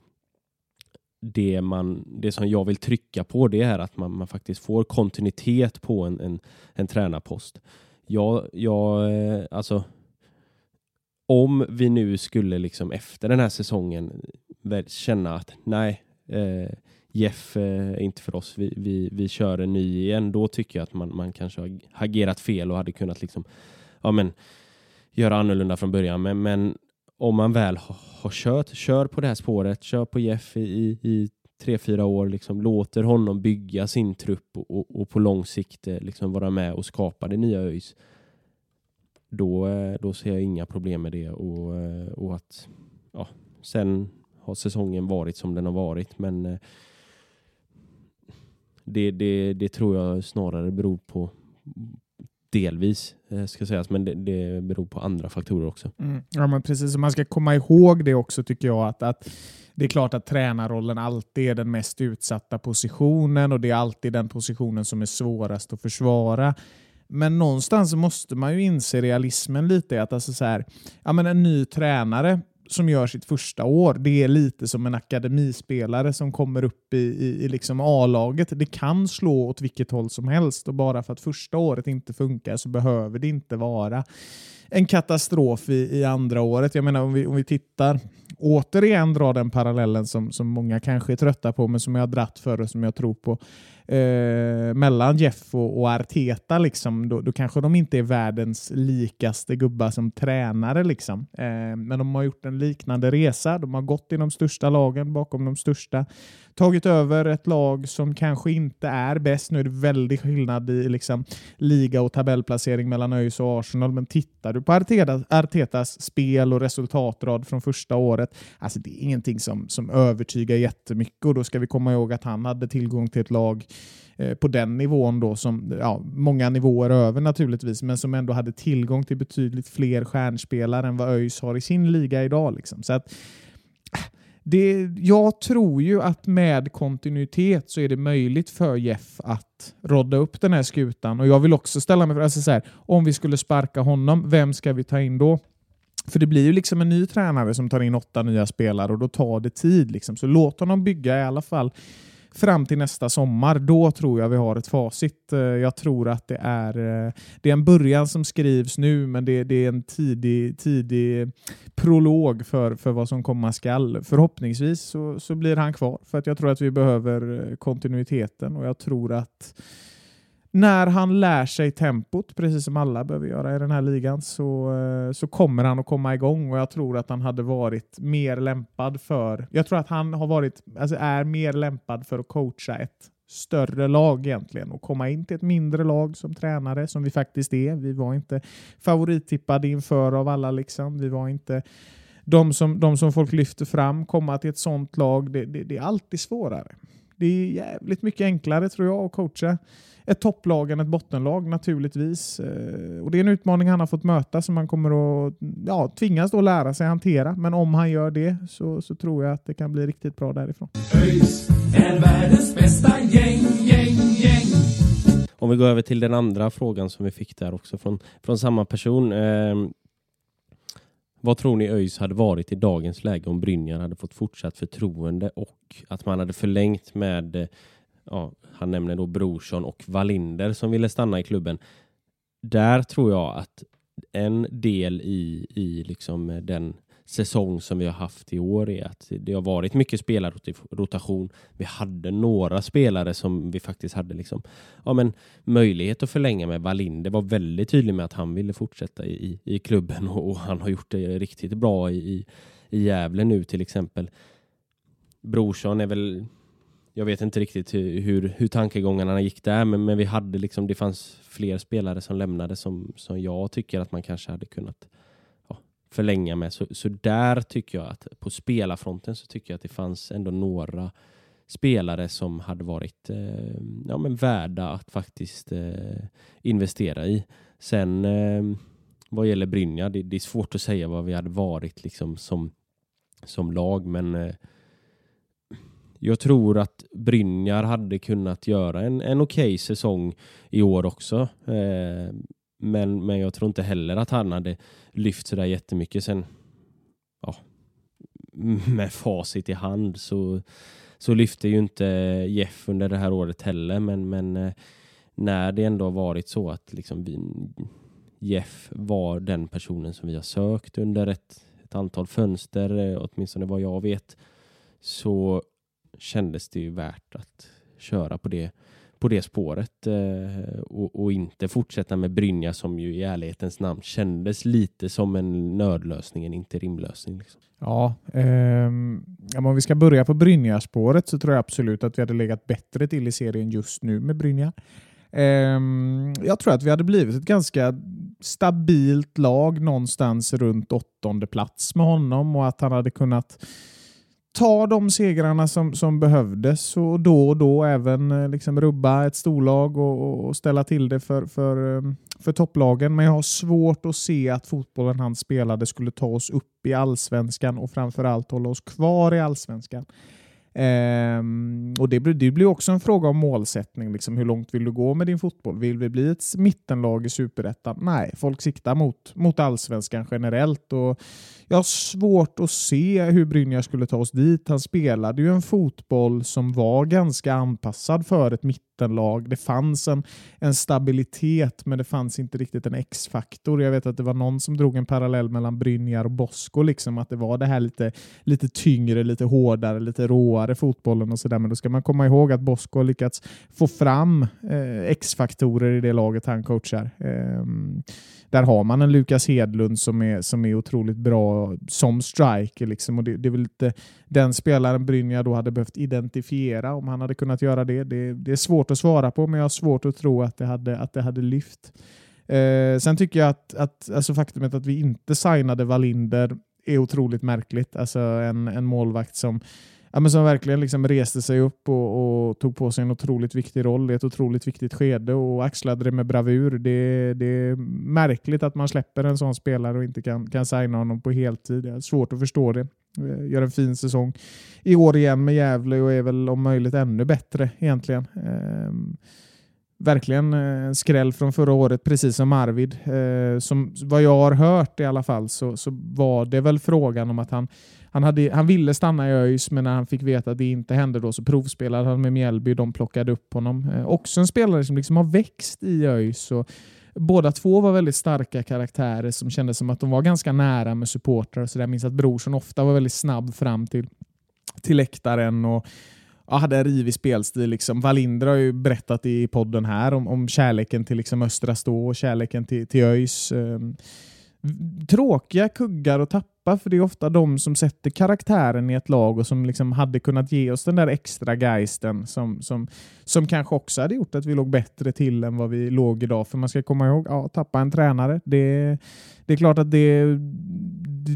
det, man, det som jag vill trycka på det är att man, man faktiskt får kontinuitet på en, en, en tränarpost. Jag, jag, eh, alltså, om vi nu skulle liksom efter den här säsongen känna att nej, eh, Jeff eh, är inte för oss, vi, vi, vi kör en ny igen, då tycker jag att man, man kanske har agerat fel och hade kunnat liksom, ja men göra annorlunda från början. Men, men om man väl har, har kört, kör på det här spåret, kör på Jeff i, i tre, fyra år, liksom, låter honom bygga sin trupp och, och, och på lång sikt eh, liksom, vara med och skapa det nya ÖIS. Då, eh, då ser jag inga problem med det och, eh, och att ja, sen har säsongen varit som den har varit. Men det, det, det tror jag snarare beror på, Delvis eh, ska sägas, men det, det beror på andra faktorer också. Mm. Ja, men precis. Man ska komma ihåg det också tycker jag. att, att det är klart att tränarrollen alltid är den mest utsatta positionen och det är alltid den positionen som är svårast att försvara. Men någonstans måste man ju inse realismen lite. att alltså så här, ja, men En ny tränare som gör sitt första år, det är lite som en akademispelare som kommer upp i, i, i liksom A-laget. Det kan slå åt vilket håll som helst och bara för att första året inte funkar så behöver det inte vara en katastrof i, i andra året. Jag menar om vi, om vi tittar, återigen dra den parallellen som, som många kanske är trötta på men som jag har dratt för och som jag tror på eh, mellan Jeff och, och Arteta, liksom, då, då, kanske de inte är världens likaste gubbar som tränare. Liksom. Eh, men de har gjort en liknande resa. De har gått i de största lagen bakom de största. Tagit över ett lag som kanske inte är bäst. Nu är det väldigt skillnad i liksom, liga och tabellplacering mellan ÖIS och Arsenal. Men tittar du på Arteta, Artetas spel och resultatrad från första året, alltså det är ingenting som, som övertygar jättemycket. Och då ska vi komma ihåg att han hade tillgång till ett lag eh, på den nivån då, som ja, många nivåer över naturligtvis, men som ändå hade tillgång till betydligt fler stjärnspelare än vad ÖIS har i sin liga idag. Liksom. Så att, det, jag tror ju att med kontinuitet så är det möjligt för Jeff att rodda upp den här skutan. Och jag vill också ställa mig frågan, alltså om vi skulle sparka honom, vem ska vi ta in då? För det blir ju liksom en ny tränare som tar in åtta nya spelare och då tar det tid. Liksom. Så låt honom bygga i alla fall fram till nästa sommar. Då tror jag vi har ett facit. Eh, jag tror att det är, eh, det är en början som skrivs nu, men det, det är en tidig, tidig prolog för, för vad som komma skall. Förhoppningsvis så, så blir han kvar, för att jag tror att vi behöver eh, kontinuiteten och jag tror att när han lär sig tempot, precis som alla behöver göra i den här ligan, så, eh, så kommer han att komma igång och jag tror att han hade varit mer lämpad för, jag tror att han har varit, alltså är mer lämpad för att coacha ett större lag egentligen och komma in till ett mindre lag som tränare som vi faktiskt är. Vi var inte favorittippade inför av alla liksom. Vi var inte de som, de som folk lyfter fram, komma till ett sånt lag, det, det, det är alltid svårare Det är jävligt mycket enklare tror jag att coacha ett topplag än ett bottenlag naturligtvis. Eh, och Det är en utmaning han har fått möta som han kommer att ja, tvingas då lära sig hantera. Men om han gör det så, så tror jag att det kan bli riktigt bra därifrån. ÖIS är världens bästa gäng, gäng, gäng. Om vi går över till den andra frågan som vi fick där också från, från samma person. Eh, vad tror ni ÖIS hade varit i dagens läge om Brynjar hade fått fortsatt förtroende och att man hade förlängt med, eh, ja, han nämner då Brorsson och Wallinder som ville stanna i klubben. Där tror jag att en del i, i liksom den säsong som vi har haft i år är att det har varit mycket spelarrotation. Vi hade några spelare som vi faktiskt hade liksom, ja, men möjlighet att förlänga med. Wallinder var väldigt tydlig med att han ville fortsätta i, i klubben och, och han har gjort det riktigt bra i, i, i Gävle nu till exempel. Brorsson är väl jag vet inte riktigt hur, hur, hur tankegångarna gick där, men, men vi hade liksom, det fanns fler spelare som lämnade som, som jag tycker att man kanske hade kunnat förlänga med. Så, så där tycker jag att på spelarfronten så tycker jag att det fanns ändå några spelare som hade varit eh, ja, men värda att faktiskt eh, investera i. Sen eh, vad gäller Brynja, det, det, är svårt att säga vad vi hade varit liksom som, som lag, men eh, jag tror att Brynjar hade kunnat göra en, en okej okay säsong i år också. Eh, men, men jag tror inte heller att han hade lyft sådär jättemycket. Sen, ja, med facit i hand så, så lyfte ju inte Jeff under det här året heller. Men, men eh, när det ändå har varit så att liksom vi, Jeff var den personen som vi har sökt under ett, ett antal fönster, eh, åtminstone vad jag vet, så kändes det ju värt att köra på det på det spåret eh, och, och, inte fortsätta med Brynja som ju i ärlighetens namn kändes lite som en nödlösning, en interimlösning. Liksom. Ja, eh, om vi ska börja på Brynja-spåret så tror jag absolut att vi hade legat bättre till i serien just nu med Brynja. Eh, jag tror att vi hade blivit ett ganska stabilt lag någonstans runt åttonde plats med honom och att han hade kunnat ta de segrarna som, som behövdes och då och då även eh, liksom rubba ett storlag och, och ställa till det för, för, eh, för topplagen. Men jag har svårt att se att fotbollen han spelade skulle ta oss upp i allsvenskan och framförallt hålla oss kvar i allsvenskan. Ehm, och det, det blir också en fråga om målsättning. Liksom, hur långt vill du gå med din fotboll? Vill vi bli ett mittenlag i superettan? Nej, folk siktar mot, mot allsvenskan generellt. Och jag har svårt att se hur Brynjar skulle ta oss dit. Han spelade ju en fotboll som var ganska anpassad för ett mittenlag. Det fanns en, en stabilitet, men det fanns inte riktigt en X-faktor. Jag vet att det var någon som drog en parallell mellan Brynjar och Bosko, liksom att det var det här lite, lite tyngre, lite hårdare, lite råare fotbollen och sådär. Men då ska man komma ihåg att Bosko har lyckats få fram eh, X-faktorer i det laget han coachar. Eh, där har man en Lukas Hedlund som är, som är otroligt bra som striker. Liksom. Och det, det är väl lite den spelaren Brynja då hade behövt identifiera om han hade kunnat göra det. det. Det är svårt att svara på, men jag har svårt att tro att det hade, att det hade lyft. Eh, sen tycker jag att, att alltså faktumet att vi inte signade Wallinder är otroligt märkligt. Alltså en, en målvakt som ja, men som verkligen liksom reste sig upp och, och, tog på sig en otroligt viktig roll i ett otroligt viktigt skede och axlade det med bravur. Det, det är märkligt att man släpper en sån spelare och inte kan, kan signa honom på heltid. Det är svårt att förstå det. Eh, gör en fin säsong i år igen med Gävle och är väl om möjligt ännu bättre egentligen. Ehm, verkligen eh, en skräll från förra året, precis som Arvid. Ehm, som, vad jag har hört i alla fall så, så var det väl frågan om att han han, hade, han ville stanna i ÖIS, men när han fick veta att det inte hände då så provspelade han med Mjällby. De plockade upp honom. Eh, också en spelare som liksom har växt i ÖIS. Och båda två var väldigt starka karaktärer som kändes som att de var ganska nära med supportrar. Så jag minns att Brorsson ofta var väldigt snabb fram till, till läktaren och ja, hade en rivig spelstil. Liksom. Wallinder har ju berättat i podden här om, om kärleken till liksom Östra Stå och kärleken till, till ÖIS. Ehm, tråkiga kuggar att tappa pappa, för det är ofta de som sätter karaktären i ett lag och som liksom hade kunnat ge oss den där extra geisten som, som, som kanske också hade gjort att vi låg bättre till än vad vi låg idag. För man ska komma ihåg, ja, tappa en tränare, det, det är klart att det,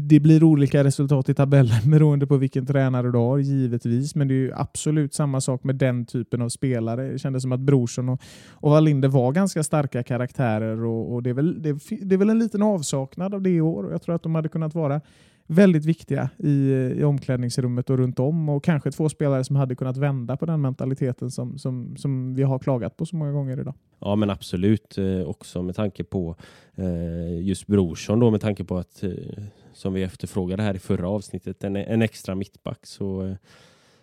det blir olika resultat i tabellen beroende på vilken tränare du har, givetvis. Men det är ju absolut samma sak med den typen av spelare. Det kändes som att Brorsson och, och Wallinder var ganska starka karaktärer och, och det, är väl, det, det, är väl en liten avsaknad av det i år. Jag tror att de hade kunnat vara väldigt viktiga i, i omklädningsrummet och runt om och kanske två spelare som hade kunnat vända på den mentaliteten som, som, som vi har klagat på så många gånger idag. Ja men absolut eh, också med tanke på eh, just Brorsson då med tanke på att eh, som vi efterfrågade här i förra avsnittet en, en extra mittback så, eh,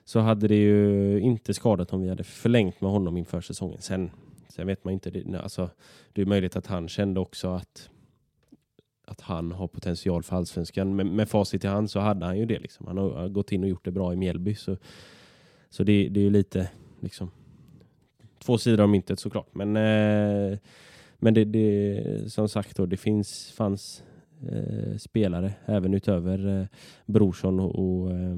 så hade det ju inte skadat om vi hade förlängt med honom inför säsongen. Sen, sen vet man inte, det, alltså, det är möjligt att han kände också att att han har potential för allsvenskan. Men med facit i hand så hade han ju det. Liksom. Han har gått in och gjort det bra i Mjällby. Så, så det, det är ju lite liksom, två sidor av myntet såklart. Men, eh, men det, det, som sagt, då, det finns, fanns eh, spelare även utöver eh, Brorsson och, och, eh,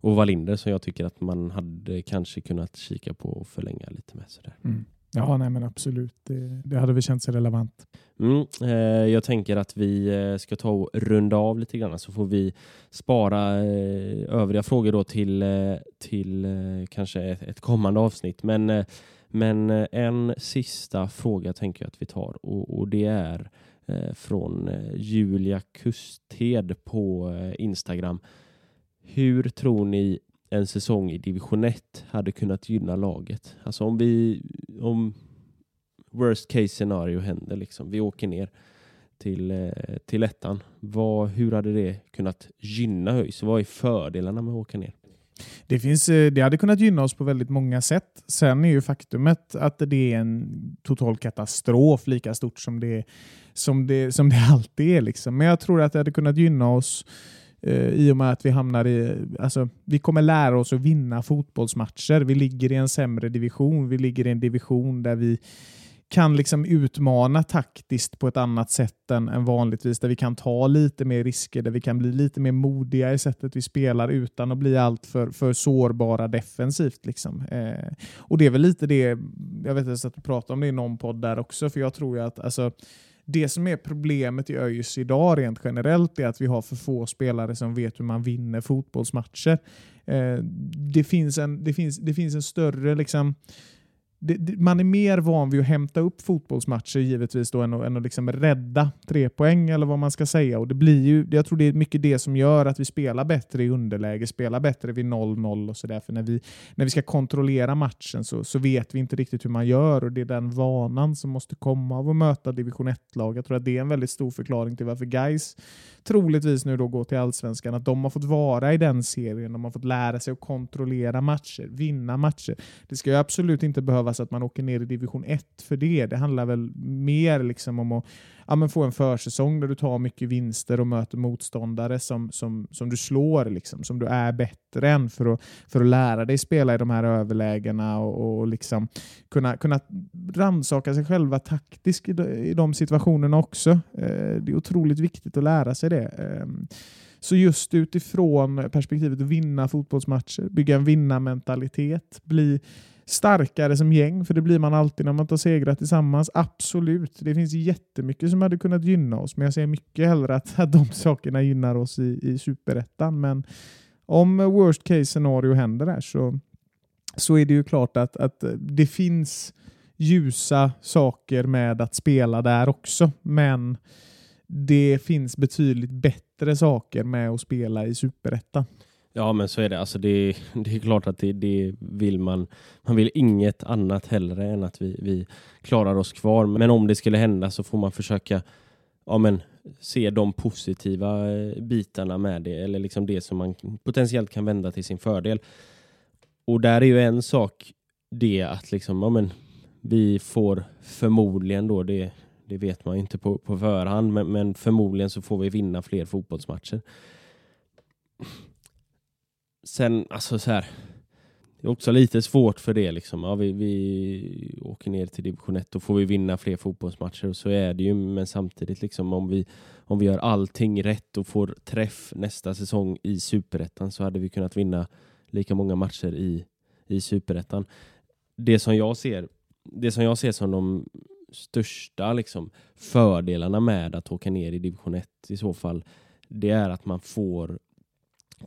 och Wallinder som jag tycker att man hade kanske kunnat kika på och förlänga lite med. Sådär. Mm. Ja, nej men absolut. Det, det hade väl känts relevant. Mm, eh, jag tänker att vi eh, ska ta och runda av lite grann så får vi spara eh, övriga frågor då till, eh, till eh, kanske ett, ett, kommande avsnitt. Men, eh, men eh, en sista fråga tänker jag att vi tar och, och det är eh, från Julia Kusted på Instagram. Hur tror ni en säsong i division 1 hade kunnat gynna laget. Alltså om vi, om worst case scenario händer, liksom, vi åker ner till, eh, till ettan. Vad, hur hade det kunnat gynna ÖIS? Vad är fördelarna med att åka ner? Det, finns, eh, det hade kunnat gynna oss på väldigt många sätt. Sen är ju faktumet att det är en total katastrof lika stort som det, som det, som det alltid är. Liksom. Men jag tror att det hade kunnat gynna oss Eh, i och med att vi hamnar i... Alltså, vi kommer lära oss att vinna fotbollsmatcher. Vi ligger i en sämre division. Vi ligger i en division där vi kan liksom utmana taktiskt på ett annat sätt än, än vanligtvis, där vi kan ta lite mer risker, där vi kan bli lite mer modiga i sättet vi spelar utan att bli allt för, för sårbara defensivt. Liksom. Eh, och Det är väl lite det, jag vet inte, att pratade om det i någon podd där också, för jag tror ju att alltså, det som är problemet i ÖIS idag rent generellt är att vi har för få spelare som vet hur man vinner fotbollsmatcher. Eh, det, finns en, det, finns, det finns en större liksom, det, det, man är mer van vid att hämta upp fotbollsmatcher givetvis då än att, än att liksom rädda tre poäng eller vad man ska säga. Och det blir ju, jag tror det är mycket det som gör att vi spelar bättre i underläge, spelar bättre vid 0-0 och sådär. För när vi, när vi ska kontrollera matchen så, så vet vi inte riktigt hur man gör och det är den vanan som måste komma av att möta division 1-lag. Jag tror att det är en väldigt stor förklaring till varför guys troligtvis nu då går till allsvenskan. Att de har fått vara i den serien, de har fått lära sig att kontrollera matcher, vinna matcher. Det ska ju absolut inte behöva behövas att man åker ner i division 1 för det. Det handlar väl mer liksom om att ja, men få en försäsong där du tar mycket vinster och möter motståndare som, som, som du slår, liksom, som du är bättre än för att, för att lära dig spela i de här överlägena och, och liksom kunna, kunna rannsaka sig själva taktiskt i de, i de situationerna också. Eh, det är otroligt viktigt att lära sig det. Eh, så just utifrån perspektivet att vinna fotbollsmatcher, bygga en vinnarmentalitet, bli starkare som gäng, för det blir man alltid när man tar segrar tillsammans. Absolut, det finns jättemycket som hade kunnat gynna oss, men jag ser mycket hellre att, att de sakerna gynnar oss i, i superettan. Men om worst case scenario händer där så, så är det ju klart att, att det finns ljusa saker med att spela där också, men det finns betydligt bättre saker med att spela i superettan. Ja men så är det. Alltså det, det är klart att det, det, vill man. Man vill inget annat hellre än att vi, vi klarar oss kvar. Men om det skulle hända så får man försöka ja, men, se de positiva eh, bitarna med det. Eller liksom det som man potentiellt kan vända till sin fördel. Och där är ju en sak det att liksom, ja, men, vi får förmodligen då, det, det vet man inte på, på förhand, men, men förmodligen så får vi vinna fler fotbollsmatcher sen, alltså så här. det är också lite svårt för det. Liksom. Ja, vi, vi åker ner till division 1 då får vi vinna fler fotbollsmatcher och så är det ju. Men samtidigt liksom, om, vi, om vi gör allting rätt och får träff nästa säsong i superettan så hade vi kunnat vinna lika många matcher i, i superettan. Det som jag ser det som jag ser som de största liksom, fördelarna med att åka ner i division 1 i så fall, det är att man får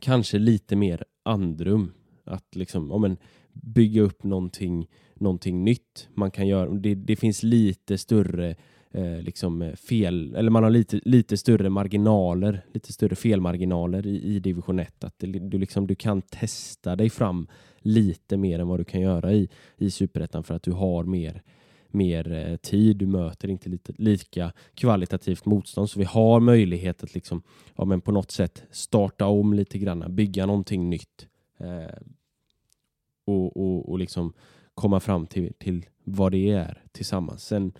kanske lite mer andrum. Att liksom, ja, men, bygga upp någonting, någonting nytt. Man kan göra, det, det finns lite större eh, liksom fel, eller man har lite, lite större marginaler, lite större felmarginaler i, i division 1. Att det, du, liksom, du kan testa dig fram lite mer än vad du kan göra i, i superettan för att du har mer mer eh, tid, du möter inte lite, lika kvalitativt motstånd. Så vi har möjlighet att liksom, ja, men på något sätt starta om lite grann, bygga någonting nytt. Eh, och, och, och liksom komma fram till, till vad det är tillsammans. Sen,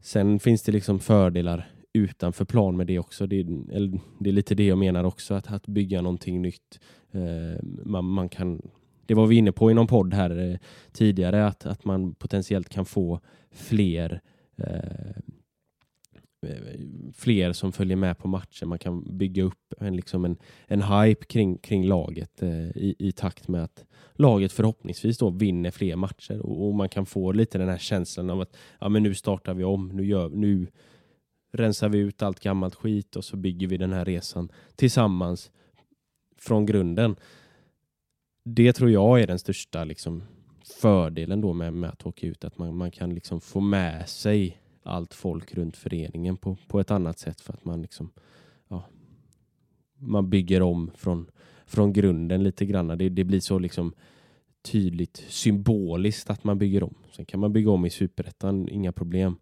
sen finns det liksom fördelar utanför plan med det också. Det, eller, det är lite det jag menar också, att, att bygga någonting nytt. Eh, man, man kan det var vi inne på i någon podd här eh, tidigare, att, att man potentiellt kan få fler eh, eh fler som följer med på matchen. Man kan bygga upp en, liksom en, en hype kring, kring laget eh, i, i takt med att laget förhoppningsvis då vinner fler matcher och, och, man kan få lite den här känslan av att ja, men nu startar vi om, nu, gör, nu rensar vi ut allt gammalt skit och så bygger vi den här resan tillsammans från grunden det tror jag är den största liksom, fördelen då med, med att åka ut. Att man, man kan liksom få med sig allt folk runt föreningen på, på ett annat sätt för att man liksom ja, man bygger om från, från grunden lite grann. Det, det blir så liksom tydligt symboliskt att man bygger om. Sen kan man bygga om i superettan, inga problem.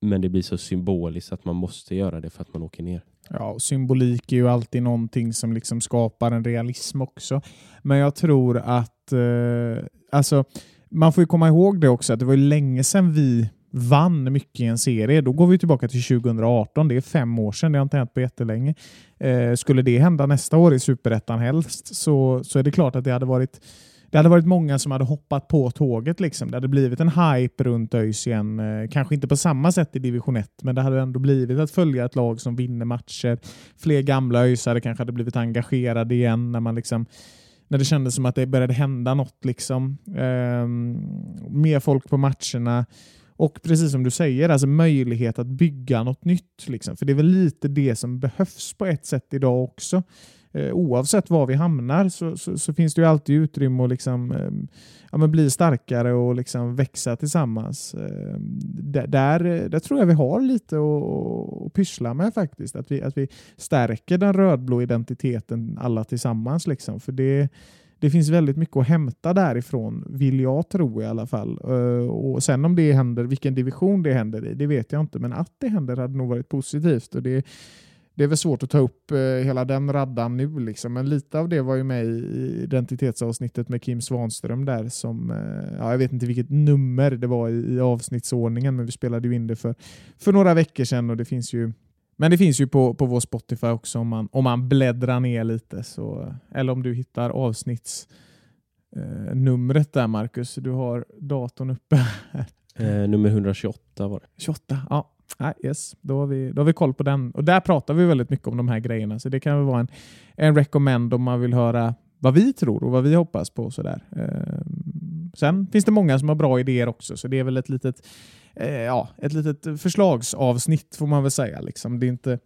Men det blir så symboliskt att man måste göra det för att man åker ner. Ja, symbolik är ju alltid någonting som liksom skapar en realism också. Men jag tror att eh, alltså, man får ju komma ihåg det också att det var länge sedan vi vann mycket i en serie. Då går vi tillbaka till 2018. Det är fem år sedan. Det har inte hänt på jättelänge. Eh, skulle det hända nästa år i Superettan helst så, så är det klart att det hade varit det hade varit många som hade hoppat på tåget. Liksom. Det hade blivit en hype runt ÖIS igen. Eh, kanske inte på samma sätt i division 1, men det hade ändå blivit att följa ett lag som vinner matcher. Fler gamla ÖISare kanske hade blivit engagerade igen när man liksom när det kändes som att det började hända något. Liksom. Ehm, mer folk på matcherna. Och precis som du säger, alltså möjlighet att bygga något nytt. Liksom. För det är väl lite det som behövs på ett sätt idag också eh, oavsett var vi hamnar så, så, så, finns det ju alltid utrymme att liksom, eh, ja, men bli starkare och liksom växa tillsammans. Eh, där, där tror jag vi har lite att, att pyssla med faktiskt. Att vi, att vi stärker den rödblå identiteten alla tillsammans. Liksom. För det det finns väldigt mycket att hämta därifrån, vill jag tro i alla fall. Eh, och Sen om det händer, vilken division det händer i, det vet jag inte. Men att det händer hade nog varit positivt. Och det, det är väl svårt att ta upp eh, hela den raddan nu, liksom. men lite av det var ju med i identitetsavsnittet med Kim Svanström där som, eh, ja, jag vet inte vilket nummer det var i, i avsnittsordningen, men vi spelade ju in det för, för några veckor sedan och det finns ju men det finns ju på, på vår Spotify också om man, om man bläddrar ner lite. Så, eller om du hittar avsnittsnumret eh, där Marcus. Du har datorn uppe. Eh, nummer 128 var det. 28, ja. Ah, yes. då, har vi, då har vi koll på den. Och Där pratar vi väldigt mycket om de här grejerna, så det kan väl vara en, en recommend om man vill höra vad vi tror och vad vi hoppas på. Sådär. Eh, sen finns det många som har bra idéer också, så det är väl ett litet eh, ja, ett litet förslagsavsnitt får man väl säga. Liksom. Det, är inte,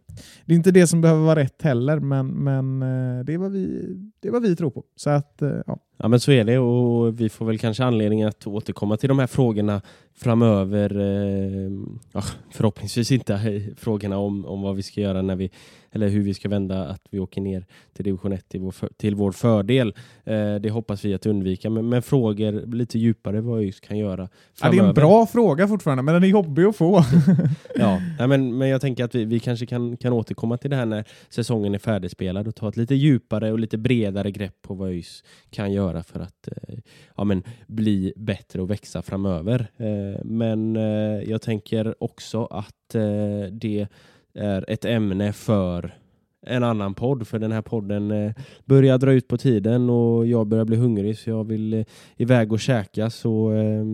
det är inte det som behöver vara rätt heller, men, men eh, det, är vad vi, det är vad vi tror på. Så att, eh, ja. Ja men så är det och vi får väl kanske anledning att återkomma till de här frågorna framöver. Eh, förhoppningsvis inte frågorna om, om vad vi ska göra när vi eller hur vi ska vända att vi åker ner till division 1 till vår, för, till vår fördel. Eh, det hoppas vi att undvika, men, men frågor lite djupare vad ÖIS kan göra ja, Det är en bra fråga fortfarande, men den är jobbig att få. ja, men, men jag tänker att vi, vi kanske kan, kan återkomma till det här när säsongen är färdigspelad och ta ett lite djupare och lite bredare grepp på vad ÖIS kan göra för att eh, ja, men, bli bättre och växa framöver. Eh, Eh, men eh, jag tänker också att eh, det är ett ämne för en annan podd för den här podden eh, börjar dra ut på tiden och jag börjar bli hungrig så jag vill eh, iväg och käka så eh,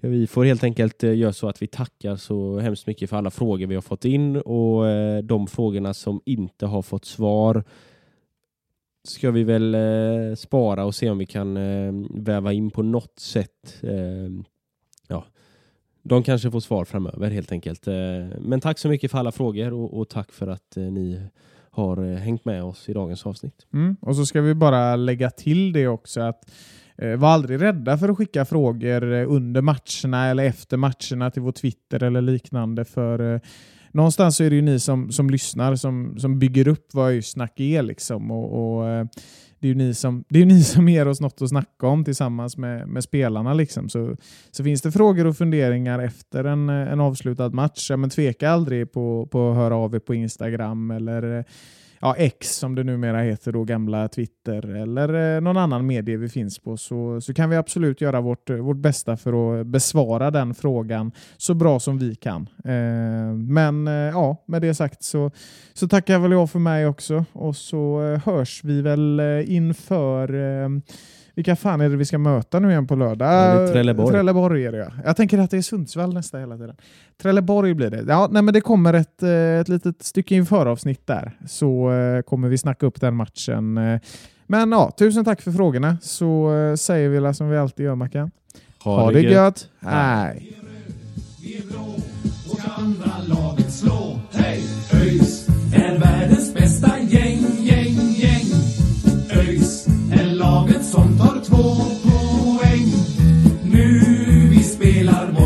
vi får helt enkelt eh, göra så att vi tackar så hemskt mycket för alla frågor vi har fått in och de frågorna som inte har fått svar ska vi väl spara och se om vi kan väva in på något sätt. De kanske får svar framöver helt enkelt. Eh, men tack så mycket för alla frågor och, och tack för att eh, ni har eh, hängt med oss i dagens avsnitt. Mm. Och så ska vi bara lägga till det också att var aldrig rädda för att skicka frågor under matcherna eller efter matcherna till vår Twitter eller liknande. För någonstans så är det ju ni som, som lyssnar som, som bygger upp vad Öysnack är. Liksom. Och, och, eh, det är ju ni som, det är ni som ger oss något att snacka om tillsammans med, med spelarna. Liksom. Så, så finns det frågor och funderingar efter en, en avslutad match, ja, men tveka aldrig på, på att höra av er på Instagram eller ja, X som det numera heter, då, gamla Twitter eller eh, någon annan medie vi finns på så, så kan vi absolut göra vårt, eh, vårt bästa för att besvara den frågan så bra som vi kan. Eh, men eh, ja, med det sagt så, så tackar väl jag för mig också och så eh, hörs vi väl eh, inför eh, vilka fan är det vi ska möta nu igen på lördag? Ja, det är Trelleborg. Trelleborg är det ja. Jag tänker att det är Sundsvall nästa hela tiden. Trelleborg blir det. Ja, nej, men det kommer ett, eh, ett litet stycke inför avsnitt där. Så eh, kommer vi snacka upp den matchen. eh. Men ja, tusen tack för frågorna. Så säger vi som vi alltid gör Mackan. Ha, det gött. Hej. Vi är blå och andra laget som tar två poäng nu vi spelar boll.